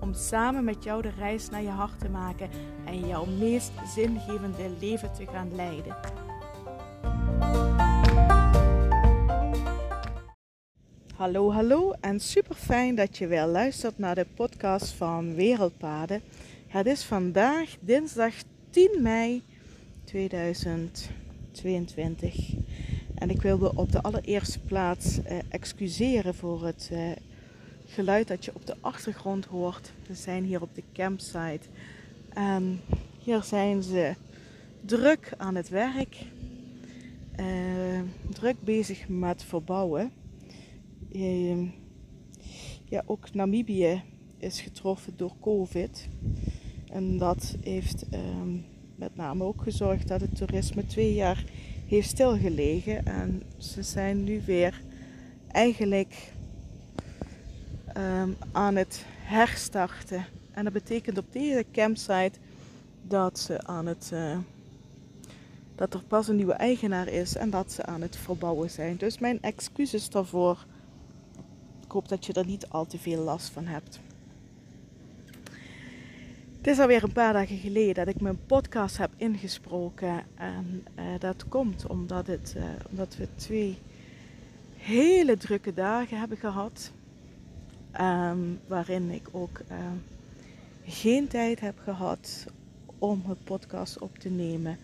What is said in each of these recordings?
Om samen met jou de reis naar je hart te maken en jouw meest zingevende leven te gaan leiden. Hallo, hallo en super fijn dat je weer luistert naar de podcast van Wereldpaden. Het is vandaag dinsdag 10 mei 2022. En ik wilde op de allereerste plaats eh, excuseren voor het eh, geluid dat je op de achtergrond hoort. We zijn hier op de campsite. En hier zijn ze druk aan het werk. Uh, druk bezig met verbouwen. Uh, ja, ook Namibië is getroffen door COVID. En dat heeft met name ook gezorgd dat het toerisme twee jaar heeft stilgelegen. En ze zijn nu weer eigenlijk um, aan het herstarten. En dat betekent op deze campsite dat ze aan het. Uh, dat er pas een nieuwe eigenaar is en dat ze aan het verbouwen zijn. Dus mijn excuses daarvoor. Ik hoop dat je er niet al te veel last van hebt. Het is alweer een paar dagen geleden dat ik mijn podcast heb ingesproken. En uh, dat komt omdat, het, uh, omdat we twee hele drukke dagen hebben gehad. Um, waarin ik ook uh, geen tijd heb gehad om het podcast op te nemen.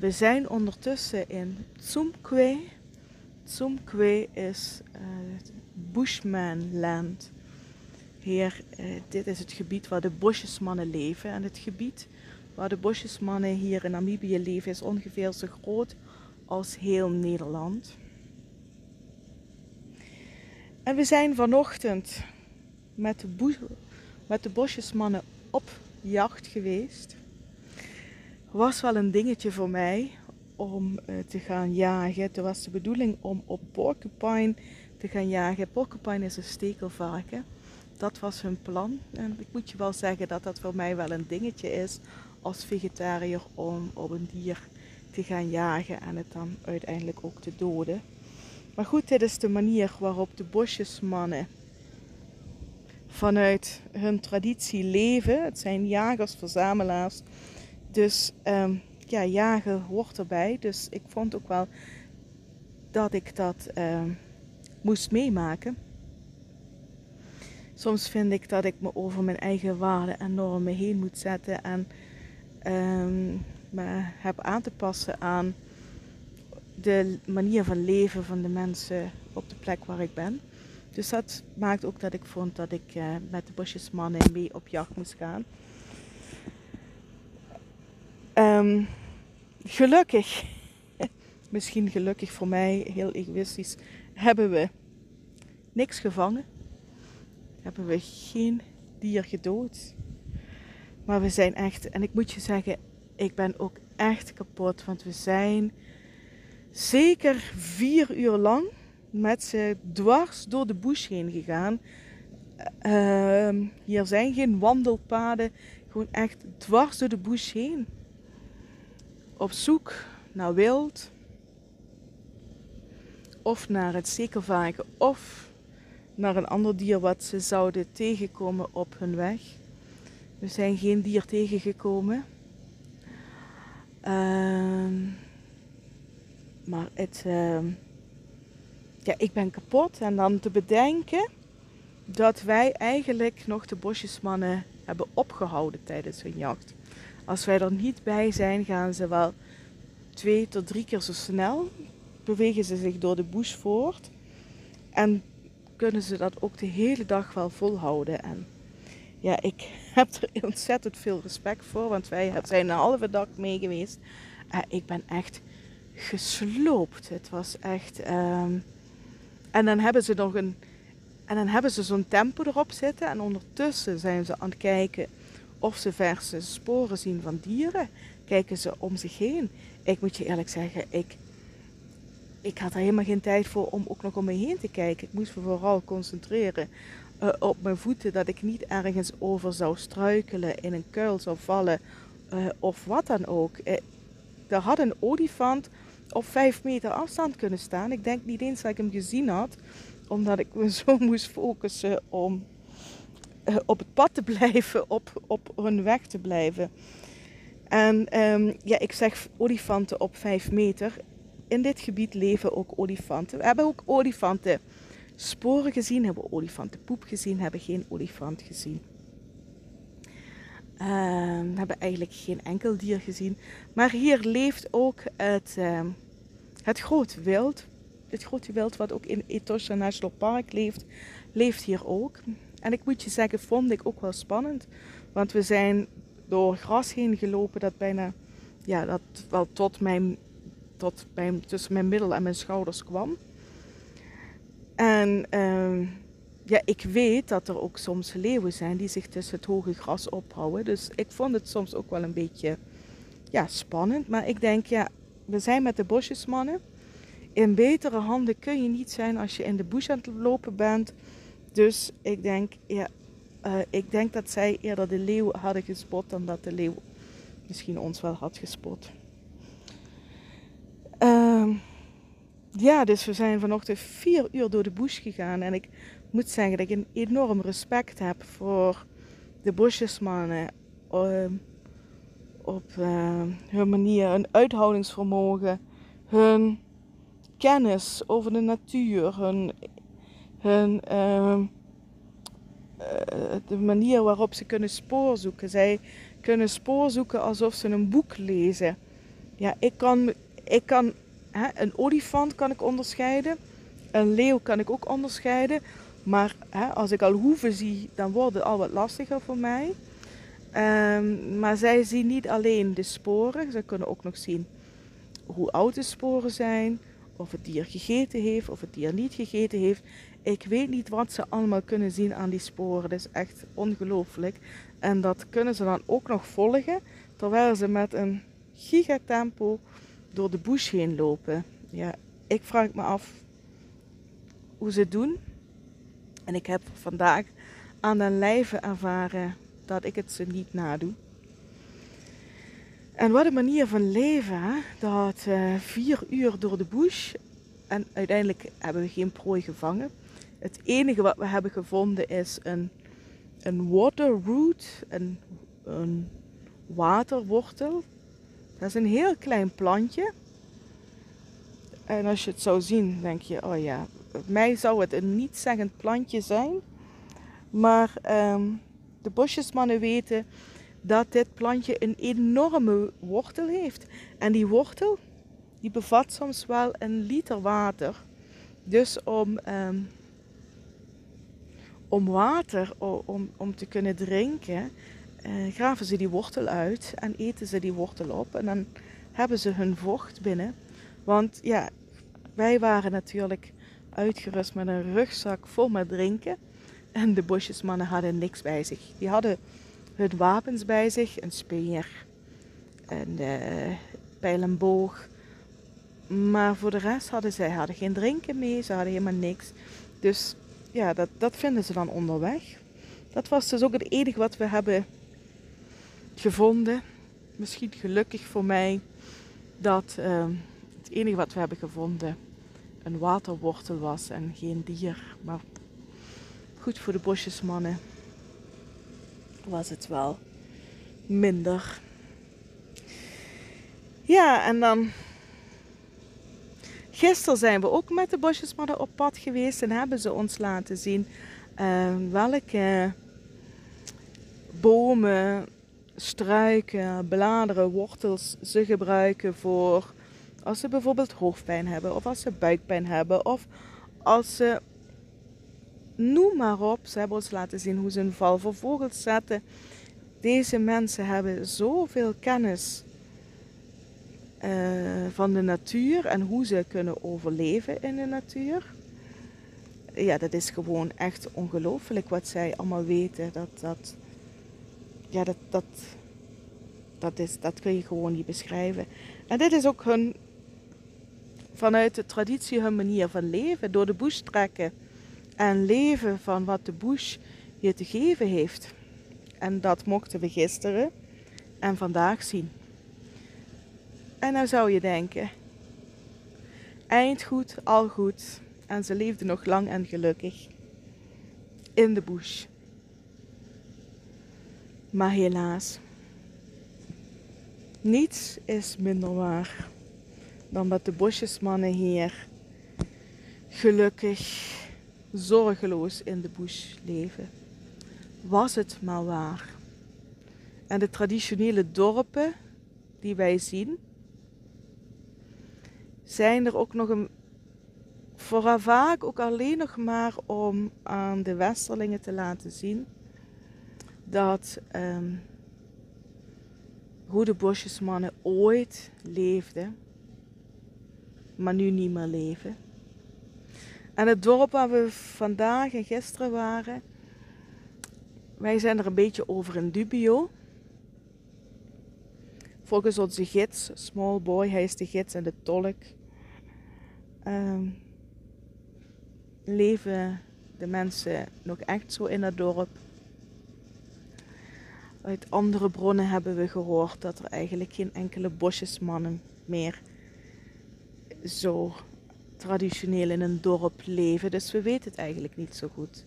we zijn ondertussen in Tsumkwe. Tsumkwe is Bushmanland. Heer, eh, dit is het gebied waar de bosjesmannen leven. En het gebied waar de bosjesmannen hier in Namibië leven is ongeveer zo groot als heel Nederland. En we zijn vanochtend met de, met de bosjesmannen op jacht geweest. Was wel een dingetje voor mij om uh, te gaan jagen. Het was de bedoeling om op porcupine te gaan jagen. Porcupine is een stekelvarken dat was hun plan. En ik moet je wel zeggen dat dat voor mij wel een dingetje is als vegetariër om op een dier te gaan jagen en het dan uiteindelijk ook te doden. Maar goed, dit is de manier waarop de bosjesmannen vanuit hun traditie leven. Het zijn jagers, verzamelaars. Dus um, ja, jagen hoort erbij. Dus ik vond ook wel dat ik dat um, moest meemaken. Soms vind ik dat ik me over mijn eigen waarden en normen heen moet zetten en um, me heb aan te passen aan de manier van leven van de mensen op de plek waar ik ben. Dus dat maakt ook dat ik vond dat ik uh, met de bosjesmannen mee op jacht moest gaan. Um, gelukkig, misschien gelukkig voor mij, heel egoïstisch, hebben we niks gevangen hebben we geen dier gedood. Maar we zijn echt, en ik moet je zeggen, ik ben ook echt kapot. Want we zijn zeker vier uur lang met ze dwars door de bush heen gegaan. Uh, hier zijn geen wandelpaden, gewoon echt dwars door de bush heen. Op zoek naar wild. Of naar het zekervagen. Of naar een ander dier wat ze zouden tegenkomen op hun weg. We zijn geen dier tegengekomen. Uh, maar het, uh, ja, ik ben kapot. En dan te bedenken dat wij eigenlijk nog de bosjesmannen hebben opgehouden tijdens hun jacht. Als wij er niet bij zijn, gaan ze wel twee tot drie keer zo snel. Bewegen ze zich door de bush voort. En kunnen ze dat ook de hele dag wel volhouden. En ja, ik heb er ontzettend veel respect voor, want wij zijn een halve dag mee geweest. Ik ben echt gesloopt. Het was echt. Um... en dan hebben ze nog een. En dan hebben ze zo'n tempo erop zitten. En ondertussen zijn ze aan het kijken of ze verse sporen zien van dieren, kijken ze om zich heen. Ik moet je eerlijk zeggen, ik, ik had er helemaal geen tijd voor om ook nog om me heen te kijken. Ik moest me vooral concentreren uh, op mijn voeten, dat ik niet ergens over zou struikelen, in een kuil zou vallen uh, of wat dan ook. Uh, er had een olifant op vijf meter afstand kunnen staan. Ik denk niet eens dat ik hem gezien had, omdat ik me zo moest focussen om op het pad te blijven, op, op hun weg te blijven. En um, ja, ik zeg olifanten op vijf meter. In dit gebied leven ook olifanten. We hebben ook olifanten sporen gezien, hebben olifantenpoep gezien, hebben geen olifant gezien. We hebben eigenlijk geen enkel dier gezien. Maar hier leeft ook het, uh, het grote wild. Het grote wild wat ook in Etosha National Park leeft, leeft hier ook. En ik moet je zeggen, vond ik ook wel spannend. Want we zijn door gras heen gelopen dat bijna, ja, dat wel tot mijn, tot mijn, tussen mijn middel en mijn schouders kwam. En uh, ja, ik weet dat er ook soms leeuwen zijn die zich tussen het hoge gras ophouden. Dus ik vond het soms ook wel een beetje ja, spannend. Maar ik denk, ja, we zijn met de bosjesmannen. In betere handen kun je niet zijn als je in de bush aan het lopen bent. Dus ik denk, ja, uh, ik denk dat zij eerder de leeuw hadden gespot dan dat de leeuw misschien ons wel had gespot. Uh, ja, dus we zijn vanochtend vier uur door de bush gegaan. En ik moet zeggen dat ik een enorm respect heb voor de bosjesmannen. Uh, op uh, hun manier, hun uithoudingsvermogen, hun kennis over de natuur, hun, hun uh, de manier waarop ze kunnen spoor zoeken. Zij kunnen spoor zoeken alsof ze een boek lezen. Ja, ik kan, ik kan hè, een olifant kan ik onderscheiden. Een leeuw kan ik ook onderscheiden. Maar hè, als ik al hoeven zie, dan wordt het al wat lastiger voor mij. Um, maar zij zien niet alleen de sporen. Ze kunnen ook nog zien hoe oud de sporen zijn. Of het dier gegeten heeft, of het dier niet gegeten heeft. Ik weet niet wat ze allemaal kunnen zien aan die sporen. Dat is echt ongelooflijk. En dat kunnen ze dan ook nog volgen. Terwijl ze met een gigatempo door de bush heen lopen. Ja, ik vraag me af hoe ze het doen. En ik heb vandaag aan den lijve ervaren dat ik het ze niet nadoe. En wat een manier van leven, dat uh, vier uur door de bush en uiteindelijk hebben we geen prooi gevangen. Het enige wat we hebben gevonden is een, een waterroot, een, een waterwortel. Dat is een heel klein plantje. En als je het zou zien, denk je, oh ja, mij zou het een niet-zeggend plantje zijn. Maar um, de bosjesmannen weten dat dit plantje een enorme wortel heeft. En die wortel, die bevat soms wel een liter water. Dus om, um, om water, om, om te kunnen drinken, uh, graven ze die wortel uit en eten ze die wortel op. En dan hebben ze hun vocht binnen. Want ja, wij waren natuurlijk uitgerust met een rugzak vol met drinken. En de bosjesmannen hadden niks bij zich. Die hadden hun wapens bij zich, een speer, een uh, pijl en boog. Maar voor de rest hadden zij hadden geen drinken mee, ze hadden helemaal niks. Dus ja, dat, dat vinden ze dan onderweg. Dat was dus ook het enige wat we hebben gevonden. Misschien gelukkig voor mij dat uh, het enige wat we hebben gevonden een waterwortel was en geen dier. Maar goed voor de bosjesmannen was het wel minder. Ja, en dan. Gisteren zijn we ook met de bosjesmannen op pad geweest en hebben ze ons laten zien uh, welke bomen, struiken, bladeren, wortels ze gebruiken voor als ze bijvoorbeeld hoofdpijn hebben, of als ze buikpijn hebben, of als ze. Noem maar op, ze hebben ons laten zien hoe ze een val voor vogels zetten. Deze mensen hebben zoveel kennis uh, van de natuur en hoe ze kunnen overleven in de natuur. Ja, dat is gewoon echt ongelooflijk wat zij allemaal weten. Dat, dat, ja, dat, dat, dat, is, dat kun je gewoon niet beschrijven. En dit is ook hun, vanuit de traditie, hun manier van leven. Door de bush trekken en leven van wat de bush je te geven heeft. En dat mochten we gisteren en vandaag zien. En nou zou je denken, eind goed, al goed. En ze leefde nog lang en gelukkig in de bush. Maar helaas, niets is minder waar dan dat de bosjesmannen hier gelukkig, zorgeloos in de bush leven. Was het maar waar. En de traditionele dorpen die wij zien, zijn er ook nog een, vooral vaak ook alleen nog maar om aan de Westerlingen te laten zien dat um, hoe de bosjesmannen ooit leefden, maar nu niet meer leven. En het dorp waar we vandaag en gisteren waren, wij zijn er een beetje over in dubio. Volgens onze gids, Small Boy, hij is de gids en de tolk, um, leven de mensen nog echt zo in het dorp. Uit andere bronnen hebben we gehoord dat er eigenlijk geen enkele bosjesmannen meer zo traditioneel in een dorp leven. Dus we weten het eigenlijk niet zo goed.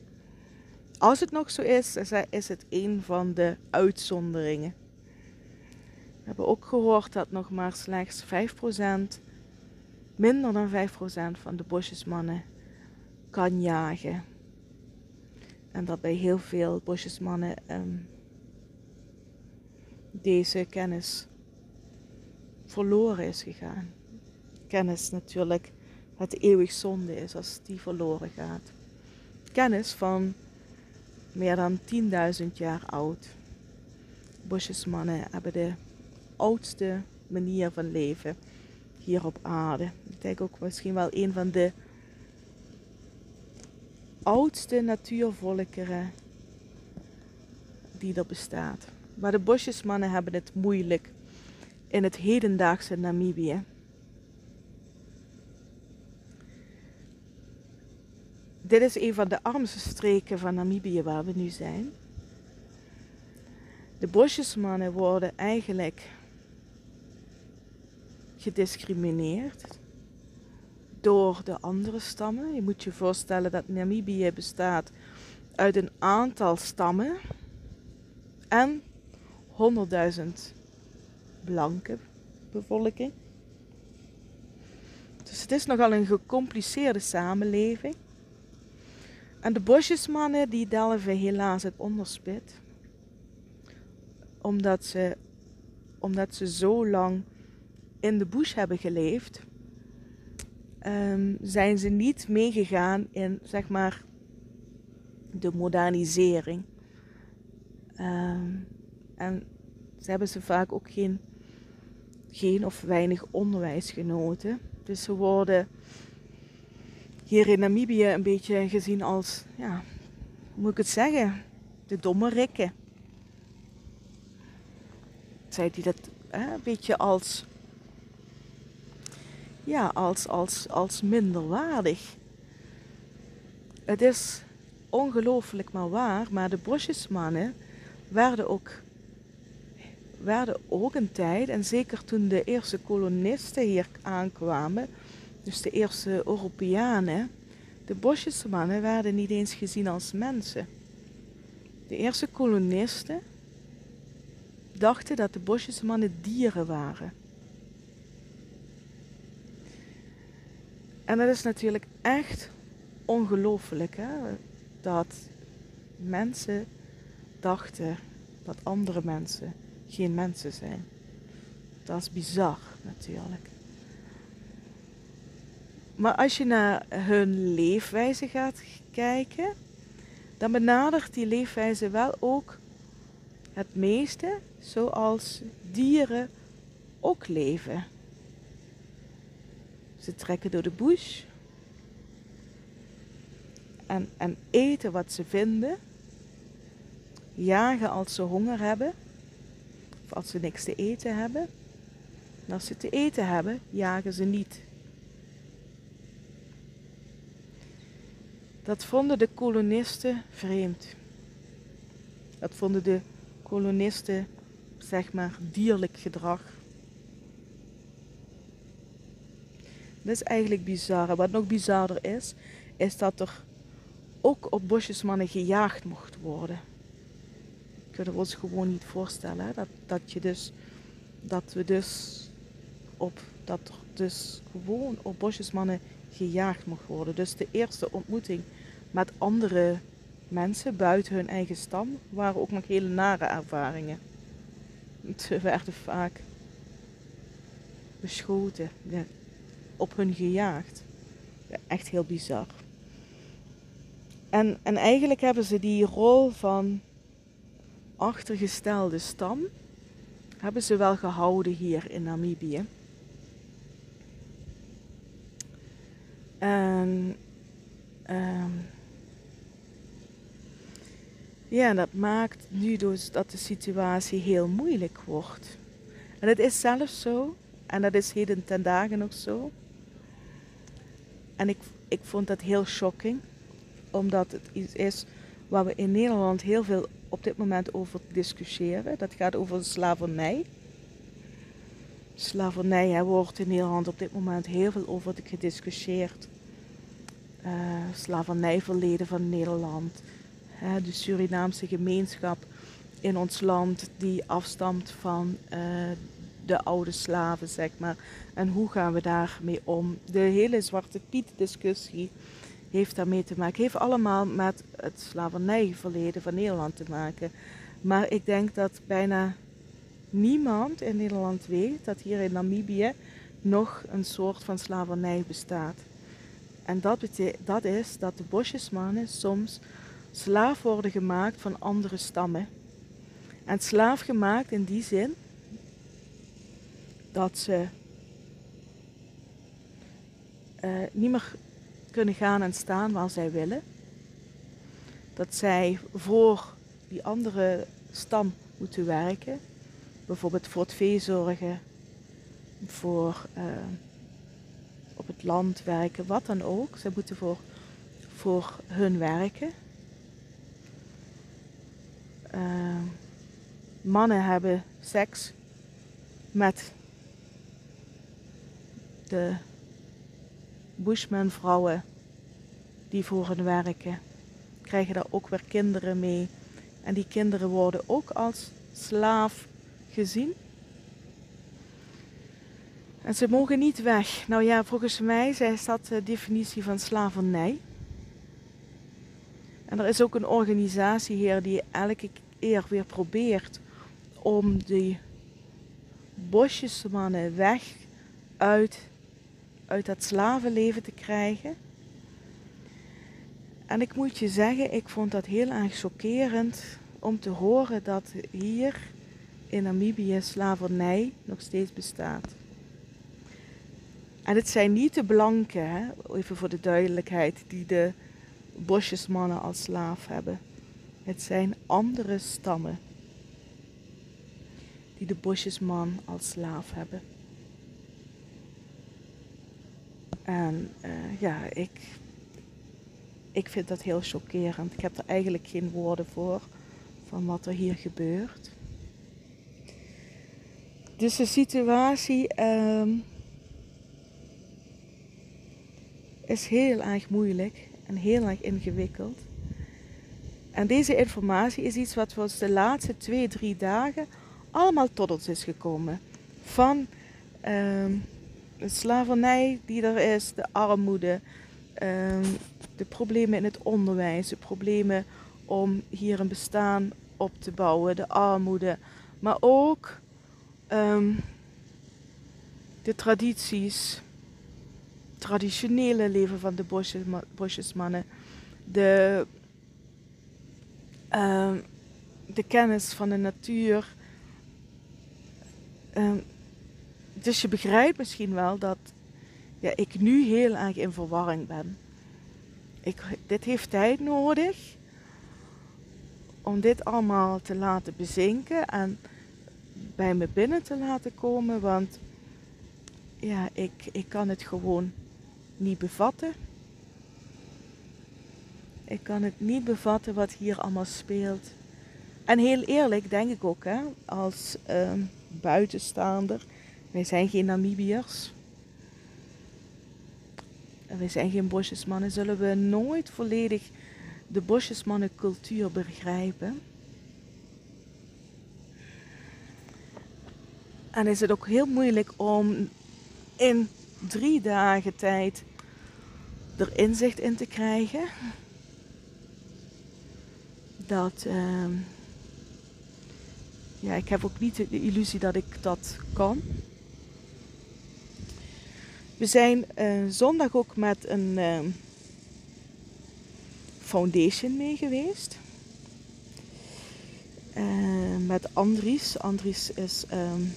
Als het nog zo is, is het een van de uitzonderingen. We hebben ook gehoord dat nog maar slechts 5%, minder dan 5% van de bosjesmannen kan jagen. En dat bij heel veel bosjesmannen um, deze kennis verloren is gegaan. Kennis natuurlijk het eeuwig zonde is als die verloren gaat. Kennis van meer dan 10.000 jaar oud. Bosjesmannen hebben de oudste manier van leven hier op aarde. Ik denk ook misschien wel een van de oudste natuurvolkeren die er bestaat. Maar de bosjesmannen hebben het moeilijk in het hedendaagse Namibië. Dit is een van de armste streken van Namibië waar we nu zijn. De bosjesmannen worden eigenlijk gediscrimineerd door de andere stammen. Je moet je voorstellen dat Namibië bestaat uit een aantal stammen en 100.000 blanke bevolking. Dus het is nogal een gecompliceerde samenleving. En de bosjesmannen die delven helaas het onderspit. Omdat ze, omdat ze zo lang in de bush hebben geleefd, um, zijn ze niet meegegaan in zeg maar de modernisering. Um, en ze hebben ze vaak ook geen, geen of weinig onderwijs genoten. Dus ze worden hier in Namibië een beetje gezien als, ja, hoe moet ik het zeggen, de domme rikken. Zij die dat een beetje als, ja, als, als, als minderwaardig. Het is ongelooflijk maar waar, maar de bosjesmannen werden ook, werden ook een tijd, en zeker toen de eerste kolonisten hier aankwamen, dus de eerste Europeanen, de bosjesmannen werden niet eens gezien als mensen. De eerste kolonisten dachten dat de bosjesmannen dieren waren. En dat is natuurlijk echt ongelooflijk, hè? dat mensen dachten dat andere mensen geen mensen zijn. Dat is bizar natuurlijk. Maar als je naar hun leefwijze gaat kijken, dan benadert die leefwijze wel ook het meeste zoals dieren ook leven. Ze trekken door de bush en, en eten wat ze vinden. jagen als ze honger hebben. Of als ze niks te eten hebben. En als ze te eten hebben, jagen ze niet. Dat vonden de kolonisten vreemd. Dat vonden de kolonisten, zeg maar, dierlijk gedrag. Dat is eigenlijk bizar. wat nog bizarder is, is dat er ook op bosjesmannen gejaagd mocht worden. Kunnen we ons gewoon niet voorstellen? Dat, dat, je dus, dat we dus op dat er dus gewoon op bosjesmannen gejaagd mocht worden. Dus de eerste ontmoeting met andere mensen buiten hun eigen stam waren ook nog hele nare ervaringen. Ze werden vaak beschoten, op hun gejaagd. echt heel bizar. En, en eigenlijk hebben ze die rol van achtergestelde stam, hebben ze wel gehouden hier in Namibië. En um, ja, dat maakt nu dus dat de situatie heel moeilijk wordt. En het is zelfs zo, en dat is heden ten dagen nog zo. En ik, ik vond dat heel shocking, omdat het iets is waar we in Nederland heel veel op dit moment over discussiëren. Dat gaat over slavernij. Slavernij hè, wordt in Nederland op dit moment heel veel over gediscussieerd. Uh, slavernijverleden van Nederland. De Surinaamse gemeenschap in ons land die afstamt van uh, de oude slaven, zeg maar. En hoe gaan we daarmee om? De hele Zwarte Piet discussie heeft daarmee te maken. Heeft allemaal met het slavernijverleden van Nederland te maken. Maar ik denk dat bijna niemand in Nederland weet dat hier in Namibië nog een soort van slavernij bestaat. En dat, dat is dat de bosjesmannen soms slaaf worden gemaakt van andere stammen. En slaaf gemaakt in die zin dat ze uh, niet meer kunnen gaan en staan waar zij willen. Dat zij voor die andere stam moeten werken. Bijvoorbeeld voor het vee zorgen, voor uh, op het land werken, wat dan ook. Ze moeten voor, voor hun werken. Uh, mannen hebben seks met de bushman-vrouwen die voor hen werken, krijgen daar ook weer kinderen mee. En die kinderen worden ook als slaaf gezien. En ze mogen niet weg. Nou ja, volgens mij is dat de definitie van slavernij. En er is ook een organisatie hier die elke keer weer probeert om die bosjesmannen weg uit uit dat slavenleven te krijgen. En ik moet je zeggen, ik vond dat heel erg chockerend om te horen dat hier in Namibië slavernij nog steeds bestaat. En het zijn niet de blanken, hè, even voor de duidelijkheid, die de bosjesmannen als slaaf hebben. Het zijn andere stammen die de bosjesman als slaaf hebben. En uh, ja, ik, ik vind dat heel chockerend. Ik heb er eigenlijk geen woorden voor van wat er hier gebeurt. Dus de situatie um, is heel erg moeilijk en heel erg ingewikkeld. En deze informatie is iets wat ons de laatste twee, drie dagen allemaal tot ons is gekomen. Van um, de slavernij die er is, de armoede, ehm, de problemen in het onderwijs, de problemen om hier een bestaan op te bouwen, de armoede, maar ook ehm, de tradities, traditionele leven van de bosjesmannen, de, ehm, de kennis van de natuur dus je begrijpt misschien wel dat ja, ik nu heel erg in verwarring ben. Ik, dit heeft tijd nodig om dit allemaal te laten bezinken en bij me binnen te laten komen. Want ja, ik, ik kan het gewoon niet bevatten. Ik kan het niet bevatten wat hier allemaal speelt. En heel eerlijk denk ik ook, hè, als ehm, buitenstaander, wij zijn geen Namibiërs. Wij zijn geen bosjesmannen, zullen we nooit volledig de bosjesmannencultuur begrijpen. En is het ook heel moeilijk om in drie dagen tijd er inzicht in te krijgen. Dat, uh, ja, ik heb ook niet de illusie dat ik dat kan. We zijn uh, zondag ook met een uh, foundation mee geweest. Uh, met Andries. Andries is um,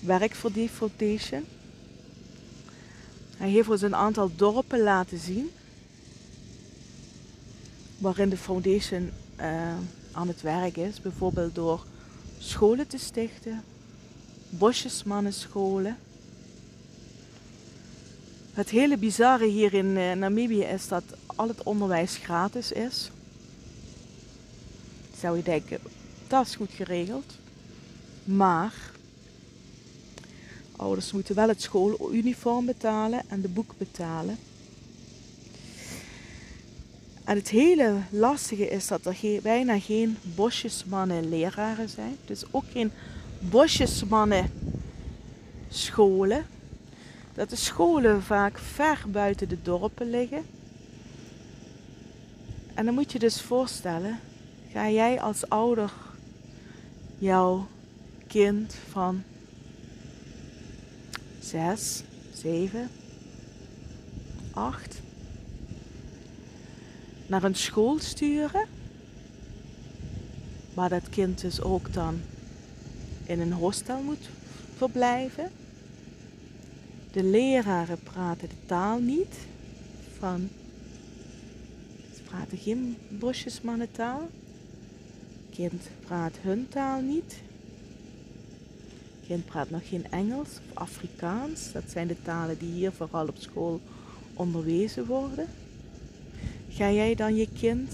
werk voor die foundation. Hij heeft ons een aantal dorpen laten zien. Waarin de foundation aan het werk is. Bijvoorbeeld door scholen te stichten. Bosjesmannenscholen het hele bizarre hier in uh, Namibië is dat al het onderwijs gratis is. Zou je denken, dat is goed geregeld. Maar ouders moeten wel het schooluniform betalen en de boek betalen. En het hele lastige is dat er bijna geen bosjesmannen leraren zijn. Dus ook geen bosjesmannen scholen dat de scholen vaak ver buiten de dorpen liggen. En dan moet je dus voorstellen, ga jij als ouder jouw kind van 6, 7, 8 naar een school sturen, waar dat kind dus ook dan in een hostel moet verblijven de leraren praten de taal niet van. Ze praten geen bosjesmannentaal. Kind praat hun taal niet. Kind praat nog geen Engels of Afrikaans. Dat zijn de talen die hier vooral op school onderwezen worden. Ga jij dan je kind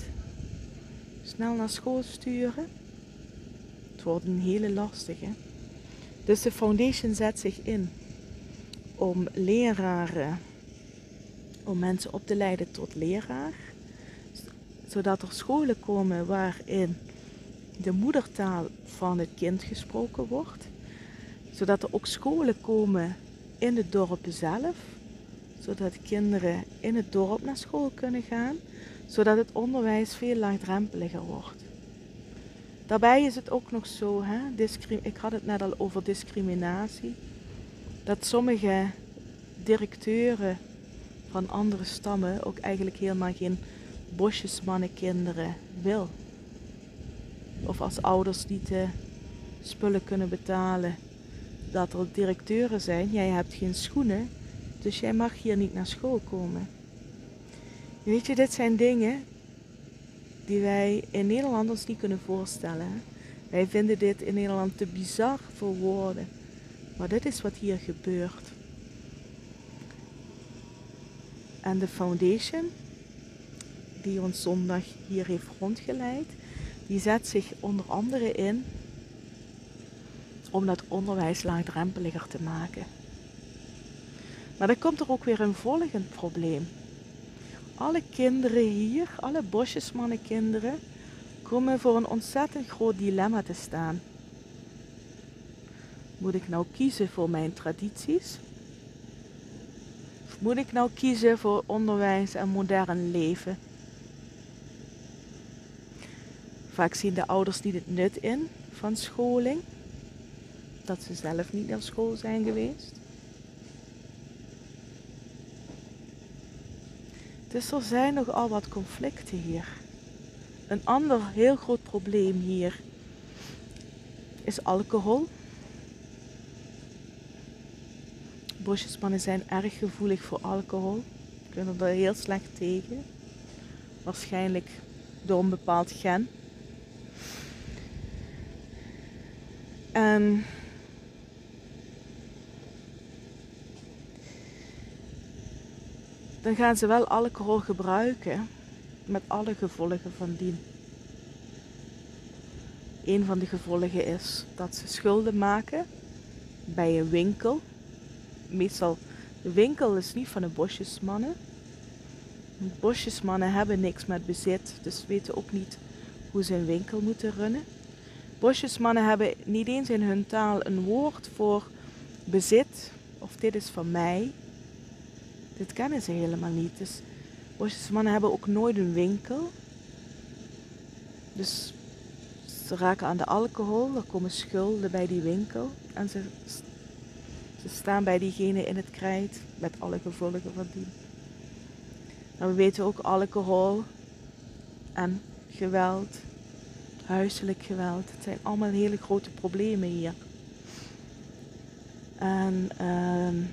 snel naar school sturen? Het wordt een hele lastige. Dus de foundation zet zich in om leraren, om mensen op te leiden tot leraar. Zodat er scholen komen waarin de moedertaal van het kind gesproken wordt. Zodat er ook scholen komen in de dorpen zelf. Zodat kinderen in het dorp naar school kunnen gaan. Zodat het onderwijs veel laagdrempeliger wordt. Daarbij is het ook nog zo, hè, ik had het net al over discriminatie dat sommige directeuren van andere stammen ook eigenlijk helemaal geen bosjesmannenkinderen wil. Of als ouders niet de spullen kunnen betalen, dat er directeuren zijn, jij hebt geen schoenen, dus jij mag hier niet naar school komen. Weet je, dit zijn dingen die wij in Nederland ons niet kunnen voorstellen. Wij vinden dit in Nederland te bizar voor woorden. Maar dit is wat hier gebeurt. En de foundation, die ons zondag hier heeft rondgeleid, die zet zich onder andere in om dat onderwijs laagdrempeliger te maken. Maar dan komt er ook weer een volgend probleem. Alle kinderen hier, alle bosjesmannenkinderen, komen voor een ontzettend groot dilemma te staan. Moet ik nou kiezen voor mijn tradities? Of moet ik nou kiezen voor onderwijs en modern leven? Vaak zien de ouders niet het nut in van scholing, dat ze zelf niet naar school zijn geweest. Dus er zijn nogal wat conflicten hier. Een ander heel groot probleem hier is alcohol. Bosjesmannen zijn erg gevoelig voor alcohol. Kunnen er heel slecht tegen. Waarschijnlijk door een bepaald gen. En dan gaan ze wel alcohol gebruiken met alle gevolgen van dien. Een van de gevolgen is dat ze schulden maken bij een winkel. Meestal, de winkel is niet van de bosjesmannen. Bosjesmannen hebben niks met bezit, dus weten ook niet hoe ze een winkel moeten runnen. Bosjesmannen hebben niet eens in hun taal een woord voor bezit, of dit is van mij. Dit kennen ze helemaal niet. Dus bosjesmannen hebben ook nooit een winkel. Dus ze raken aan de alcohol, er komen schulden bij die winkel en ze, ze staan bij diegene in het krijt met alle gevolgen van die. We weten ook alcohol en geweld, huiselijk geweld, het zijn allemaal hele grote problemen hier. En uh,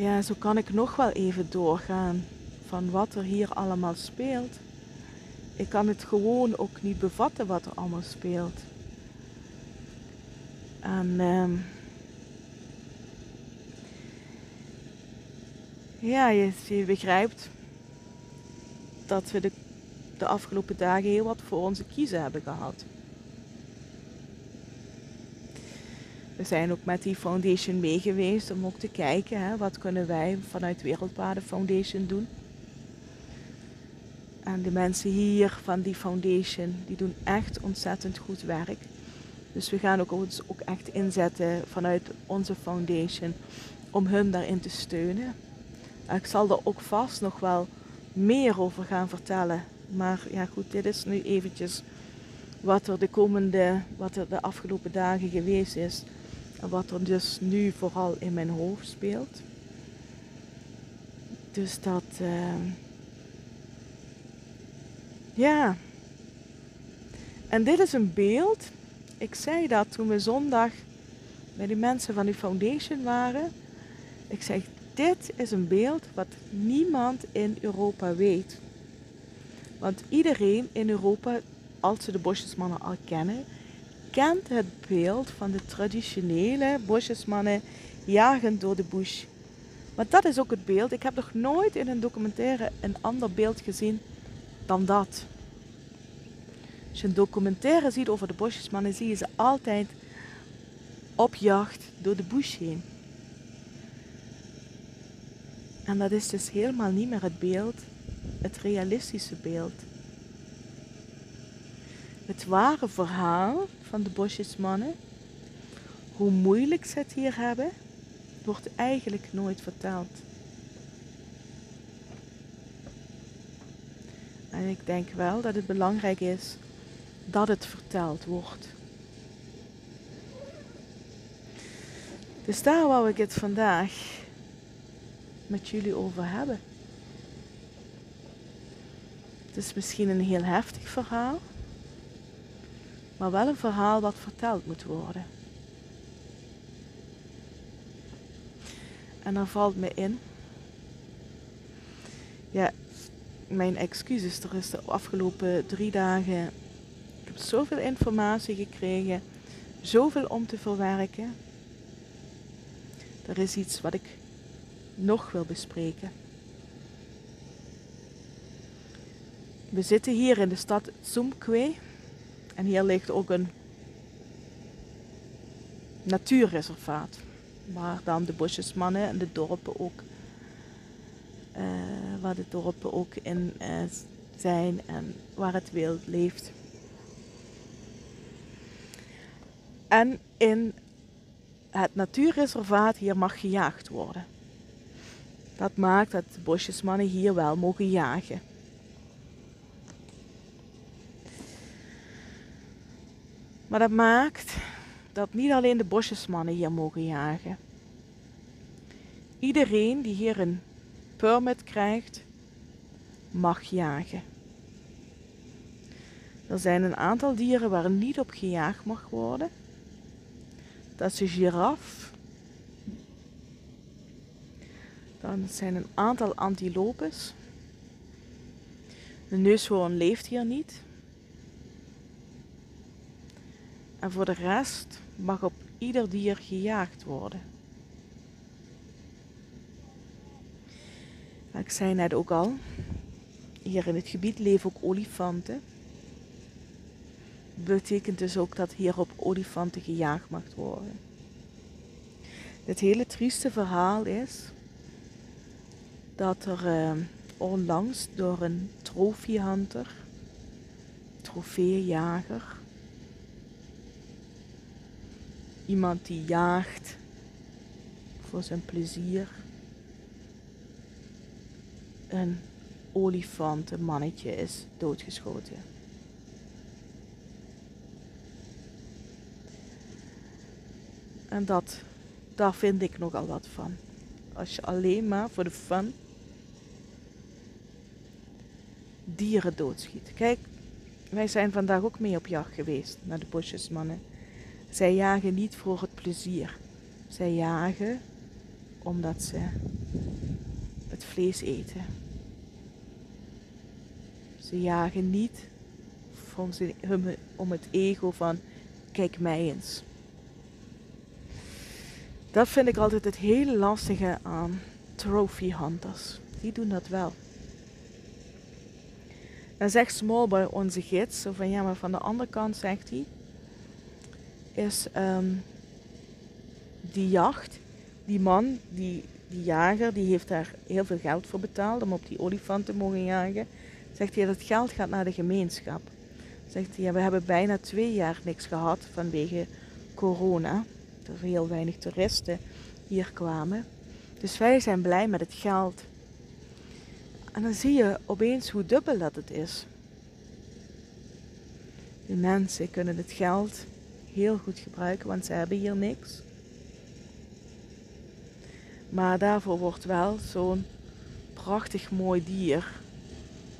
ja, zo kan ik nog wel even doorgaan van wat er hier allemaal speelt. Ik kan het gewoon ook niet bevatten wat er allemaal speelt. En uh, ja, je, je, begrijpt dat we de, de afgelopen dagen heel wat voor onze kiezen hebben gehad. We zijn ook met die foundation mee geweest om ook te kijken, hè, wat kunnen wij vanuit Wereldwaarde Foundation doen. En de mensen hier van die foundation, die doen echt ontzettend goed werk. Dus we gaan ook ons ook echt inzetten vanuit onze foundation om hun daarin te steunen. Ik zal er ook vast nog wel meer over gaan vertellen. Maar ja goed, dit is nu eventjes wat er de komende, wat er de afgelopen dagen geweest is. En wat er dus nu vooral in mijn hoofd speelt. Dus dat... Uh, ja. En dit is een beeld. Ik zei dat toen we zondag bij die mensen van die foundation waren. Ik zeg, dit is een beeld wat niemand in Europa weet. Want iedereen in Europa, als ze de bosjesmannen al kennen, kent het beeld van de traditionele bosjesmannen jagend door de bush. Maar dat is ook het beeld. Ik heb nog nooit in een documentaire een ander beeld gezien dan dat. Als je een documentaire ziet over de bosjesmannen, zie je ze altijd op jacht door de bush heen. En dat is dus helemaal niet meer het beeld, het realistische beeld. Het ware verhaal van de bosjesmannen, hoe moeilijk ze het hier hebben, wordt eigenlijk nooit verteld. En ik denk wel dat het belangrijk is dat het verteld wordt. Dus daar wou ik het vandaag met jullie over hebben. Het is misschien een heel heftig verhaal, maar wel een verhaal wat verteld moet worden. En dan valt me in, ja, mijn excuses. Er is de afgelopen drie dagen. Ik heb zoveel informatie gekregen, zoveel om te verwerken. Er is iets wat ik nog wil bespreken. We zitten hier in de stad Zumkwe en hier ligt ook een natuurreservaat. Waar dan de bosjesmannen en de dorpen ook uh, waar de dorpen ook in uh, zijn en waar het wild leeft. En in het natuurreservaat hier mag gejaagd worden. Dat maakt dat de bosjesmannen hier wel mogen jagen. Maar dat maakt dat niet alleen de bosjesmannen hier mogen jagen. Iedereen die hier een permit krijgt, mag jagen. Er zijn een aantal dieren waar niet op gejaagd mag worden. Dat is de giraf. Dan zijn een aantal antilopes. De neushoorn leeft hier niet. En voor de rest mag op ieder dier gejaagd worden. Ik zei net ook al, hier in het gebied leven ook olifanten. Betekent dus ook dat hier op olifanten gejaagd mag worden. Het hele trieste verhaal is dat er uh, onlangs door een trofeehunter, trofeejager, iemand die jaagt voor zijn plezier, een olifant, een mannetje, is doodgeschoten. En dat, daar vind ik nogal wat van. Als je alleen maar voor de fun dieren doodschiet. Kijk, wij zijn vandaag ook mee op jacht geweest naar de bosjesmannen. Zij jagen niet voor het plezier. Zij jagen omdat ze het vlees eten. Ze jagen niet om het ego van kijk mij eens. Dat vind ik altijd het hele lastige aan trophy hunters. Die doen dat wel. Dan zegt Smallboy, onze gids, van ja, maar van de andere kant zegt hij, is um, die jacht, die man, die, die jager, die heeft daar heel veel geld voor betaald om op die olifant te mogen jagen. Zegt hij, dat geld gaat naar de gemeenschap. Zegt hij, ja, we hebben bijna twee jaar niks gehad vanwege corona. Er heel weinig toeristen hier kwamen. Dus wij zijn blij met het geld. En dan zie je opeens hoe dubbel dat het is. De mensen kunnen het geld heel goed gebruiken, want ze hebben hier niks. Maar daarvoor wordt wel zo'n prachtig mooi dier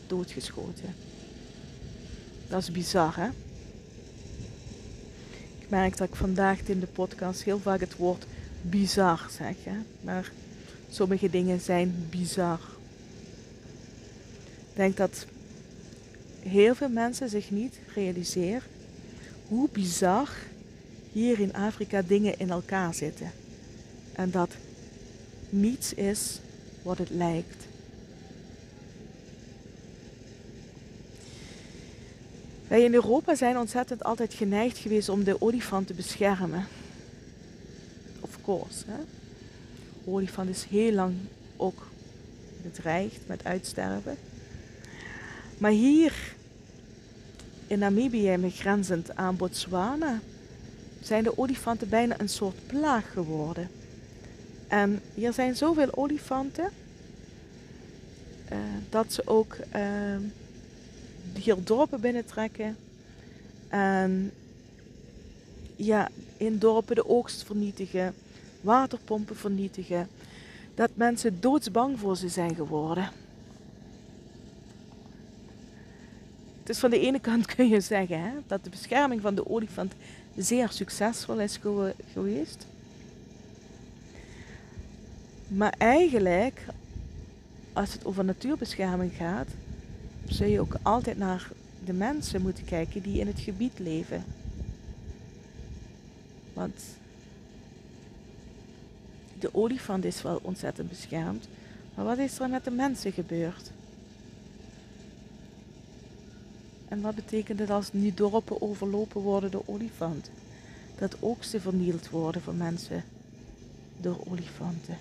doodgeschoten. Dat is bizar, hè? Ik merk dat ik vandaag in de podcast heel vaak het woord bizar zeg, hè? Maar sommige dingen zijn bizar. Ik denk dat heel veel mensen zich niet realiseren hoe bizar hier in Afrika dingen in elkaar zitten. En dat niets is wat het lijkt. Wij in Europa zijn ontzettend altijd geneigd geweest om de olifant te beschermen. Of course. Hè? De olifant is heel lang ook bedreigd met uitsterven. Maar hier in Namibië, grenzend aan Botswana, zijn de olifanten bijna een soort plaag geworden. En hier zijn zoveel olifanten uh, dat ze ook uh, hier dorpen binnentrekken. En ja, in dorpen de oogst vernietigen, waterpompen vernietigen. Dat mensen doodsbang voor ze zijn geworden. Dus van de ene kant kun je zeggen hè, dat de bescherming van de olifant zeer succesvol is geweest. Maar eigenlijk, als het over natuurbescherming gaat, zul je ook altijd naar de mensen moeten kijken die in het gebied leven. Want de olifant is wel ontzettend beschermd, maar wat is er met de mensen gebeurd? En wat betekent het als nu dorpen overlopen worden door olifanten? Dat oogsten vernield worden voor mensen door olifanten.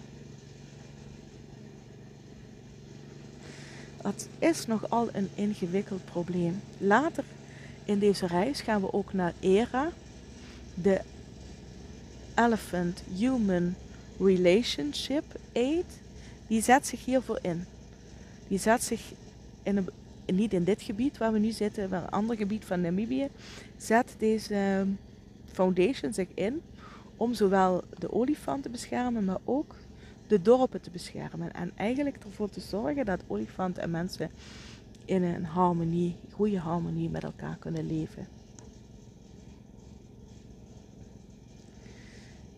Het is nogal een ingewikkeld probleem. Later in deze reis gaan we ook naar ERA, de Elephant Human Relationship Aid. Die zet zich hiervoor in. Die zet zich in een, niet in dit gebied waar we nu zitten, maar een ander gebied van Namibië, zet deze foundation zich in om zowel de olifant te beschermen, maar ook de dorpen te beschermen. En eigenlijk ervoor te zorgen dat olifanten en mensen in een harmonie, goede harmonie met elkaar kunnen leven.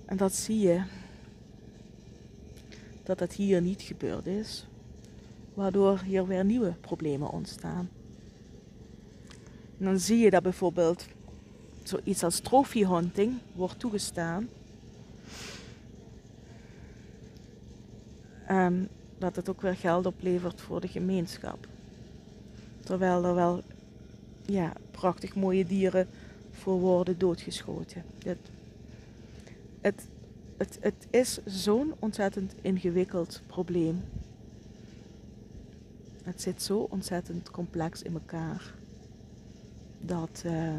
En dat zie je dat dat hier niet gebeurd is, waardoor hier weer nieuwe problemen ontstaan. dan zie je dat bijvoorbeeld zoiets als trophy hunting wordt toegestaan. En dat het ook weer geld oplevert voor de gemeenschap. Terwijl er wel ja, prachtig mooie dieren voor worden doodgeschoten. Het, het, het, het is zo'n ontzettend ingewikkeld probleem. Het zit zo ontzettend complex in elkaar. Dat uh,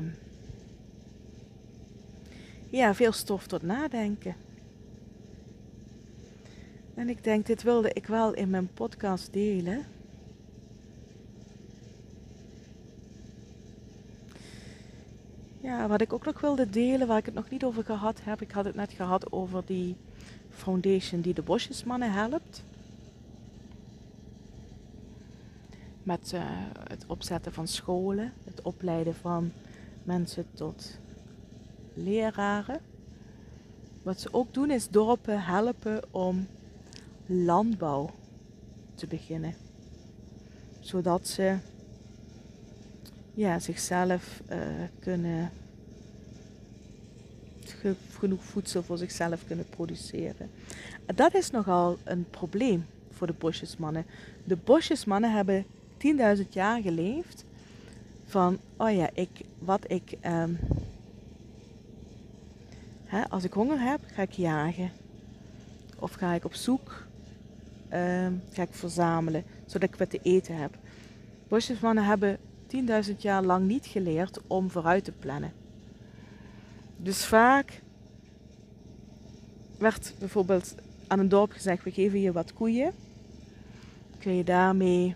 ja, veel stof tot nadenken. En ik denk, dit wilde ik wel in mijn podcast delen. Ja, wat ik ook nog wilde delen, waar ik het nog niet over gehad heb. Ik had het net gehad over die foundation die de bosjesmannen helpt. Met uh, het opzetten van scholen, het opleiden van mensen tot leraren. Wat ze ook doen is dorpen helpen om landbouw te beginnen. Zodat ze ja, zichzelf uh, kunnen genoeg voedsel voor zichzelf kunnen produceren. En dat is nogal een probleem voor de bosjesmannen. De bosjesmannen hebben 10.000 jaar geleefd van, oh ja, ik, wat ik, um, hè, als ik honger heb, ga ik jagen. Of ga ik op zoek, um, ga ik verzamelen, zodat ik wat te eten heb. Bosjesmannen hebben 10.000 jaar lang niet geleerd om vooruit te plannen. Dus vaak werd bijvoorbeeld aan een dorp gezegd: we geven je wat koeien. Kun je daarmee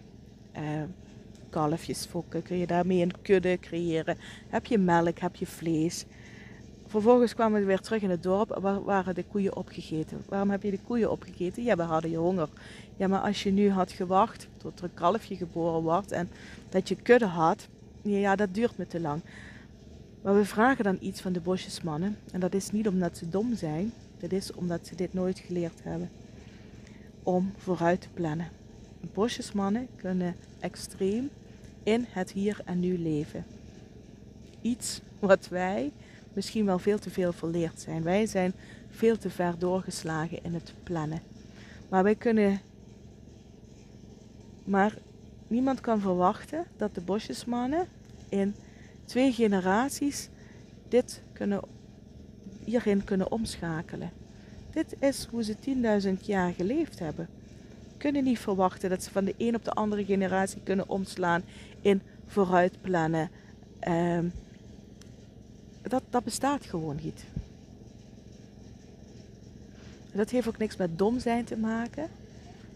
kalfjes fokken? Kun je daarmee een kudde creëren? Heb je melk? Heb je vlees? Vervolgens kwamen we weer terug in het dorp. Waar waren de koeien opgegeten? Waarom heb je de koeien opgegeten? Ja, we hadden je honger. Ja, maar als je nu had gewacht tot er een kalfje geboren wordt en dat je kudde had, ja, dat duurt me te lang. Maar we vragen dan iets van de bosjesmannen. En dat is niet omdat ze dom zijn, dat is omdat ze dit nooit geleerd hebben. Om vooruit te plannen. Bosjesmannen kunnen extreem in het hier en nu leven. Iets wat wij misschien wel veel te veel verleerd zijn. Wij zijn veel te ver doorgeslagen in het plannen. Maar wij kunnen. Maar niemand kan verwachten dat de bosjesmannen in twee generaties dit kunnen, hierin kunnen omschakelen. Dit is hoe ze 10.000 jaar geleefd hebben. Kunnen niet verwachten dat ze van de een op de andere generatie kunnen omslaan in vooruitplannen. Uh, dat, dat bestaat gewoon niet. Dat heeft ook niks met dom zijn te maken.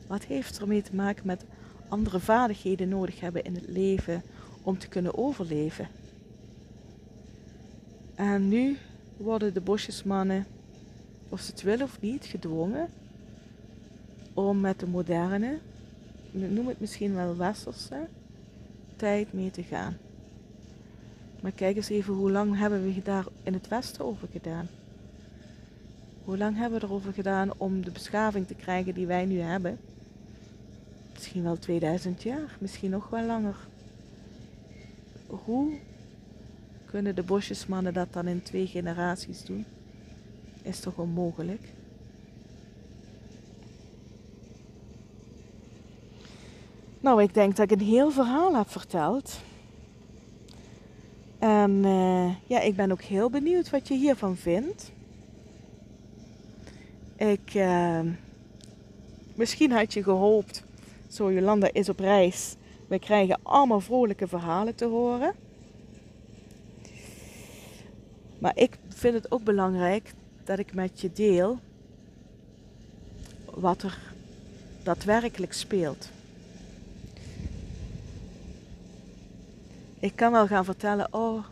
Wat heeft ermee te maken met andere vaardigheden nodig hebben in het leven om te kunnen overleven. En nu worden de bosjesmannen, of ze het willen of niet, gedwongen om met de moderne, noem het misschien wel westerse, tijd mee te gaan. Maar kijk eens even, hoe lang hebben we daar in het Westen over gedaan? Hoe lang hebben we erover gedaan om de beschaving te krijgen die wij nu hebben? Misschien wel 2000 jaar, misschien nog wel langer. Hoe kunnen de bosjesmannen dat dan in twee generaties doen? Is toch onmogelijk? Nou, ik denk dat ik een heel verhaal heb verteld. En uh, ja, ik ben ook heel benieuwd wat je hiervan vindt. Ik, uh, misschien had je gehoopt, zo Jolanda is op reis. We krijgen allemaal vrolijke verhalen te horen. Maar ik vind het ook belangrijk dat ik met je deel wat er daadwerkelijk speelt. Ik kan wel gaan vertellen, oh,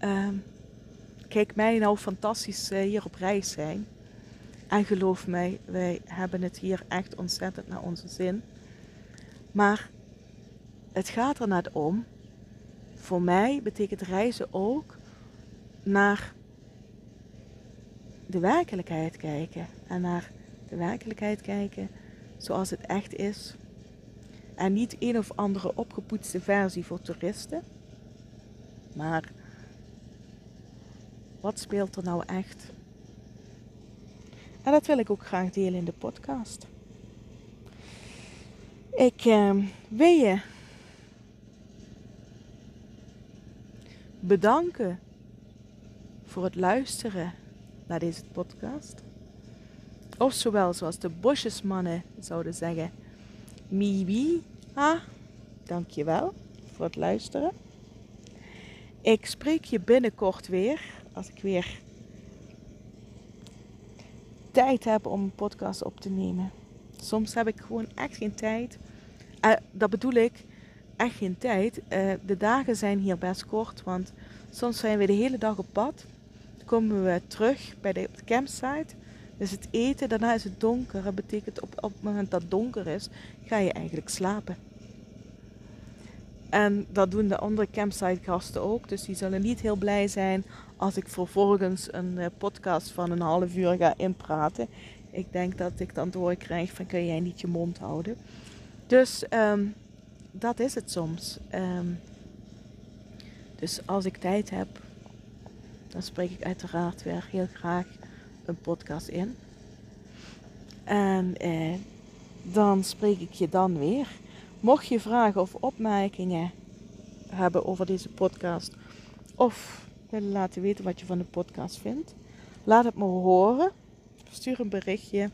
uh, kijk mij nou fantastisch uh, hier op reis zijn. En geloof mij, wij hebben het hier echt ontzettend naar onze zin. Maar het gaat er net om. Voor mij betekent reizen ook naar de werkelijkheid kijken. En naar de werkelijkheid kijken zoals het echt is. En niet een of andere opgepoetste versie voor toeristen. Maar wat speelt er nou echt? En dat wil ik ook graag delen in de podcast. Ik uh, wil je bedanken voor het luisteren naar deze podcast. Of zowel zoals de bosjesmannen zouden zeggen, miwi, ha, dankjewel voor het luisteren. Ik spreek je binnenkort weer, als ik weer tijd heb om een podcast op te nemen. Soms heb ik gewoon echt geen tijd. Uh, dat bedoel ik, echt geen tijd. Uh, de dagen zijn hier best kort, want soms zijn we de hele dag op pad. Dan komen we terug bij de campsite. Dus het eten, daarna is het donker. Dat betekent op, op het moment dat het donker is, ga je eigenlijk slapen. En dat doen de andere campsite gasten ook. Dus die zullen niet heel blij zijn als ik vervolgens een eh, podcast van een half uur ga inpraten. Ik denk dat ik dan doorkrijg van kun jij niet je mond houden. Dus um, dat is het soms. Um, dus als ik tijd heb, dan spreek ik uiteraard weer heel graag een podcast in. En eh, dan spreek ik je dan weer. Mocht je vragen of opmerkingen hebben over deze podcast, of willen laten weten wat je van de podcast vindt, laat het me horen. Stuur een berichtje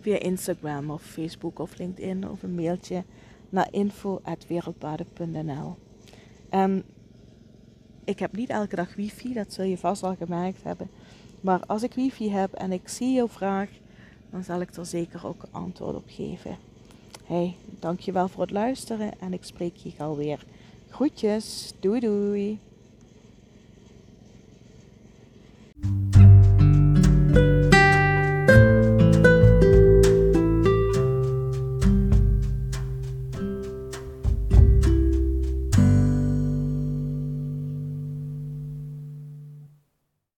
via Instagram of Facebook of LinkedIn of een mailtje naar info.wereldpaden.nl. En ik heb niet elke dag wifi, dat zul je vast al gemerkt hebben. Maar als ik wifi heb en ik zie jouw vraag, dan zal ik er zeker ook antwoord op geven. Hey, dankjewel voor het luisteren en ik spreek je gauw weer. Groetjes, doei doei.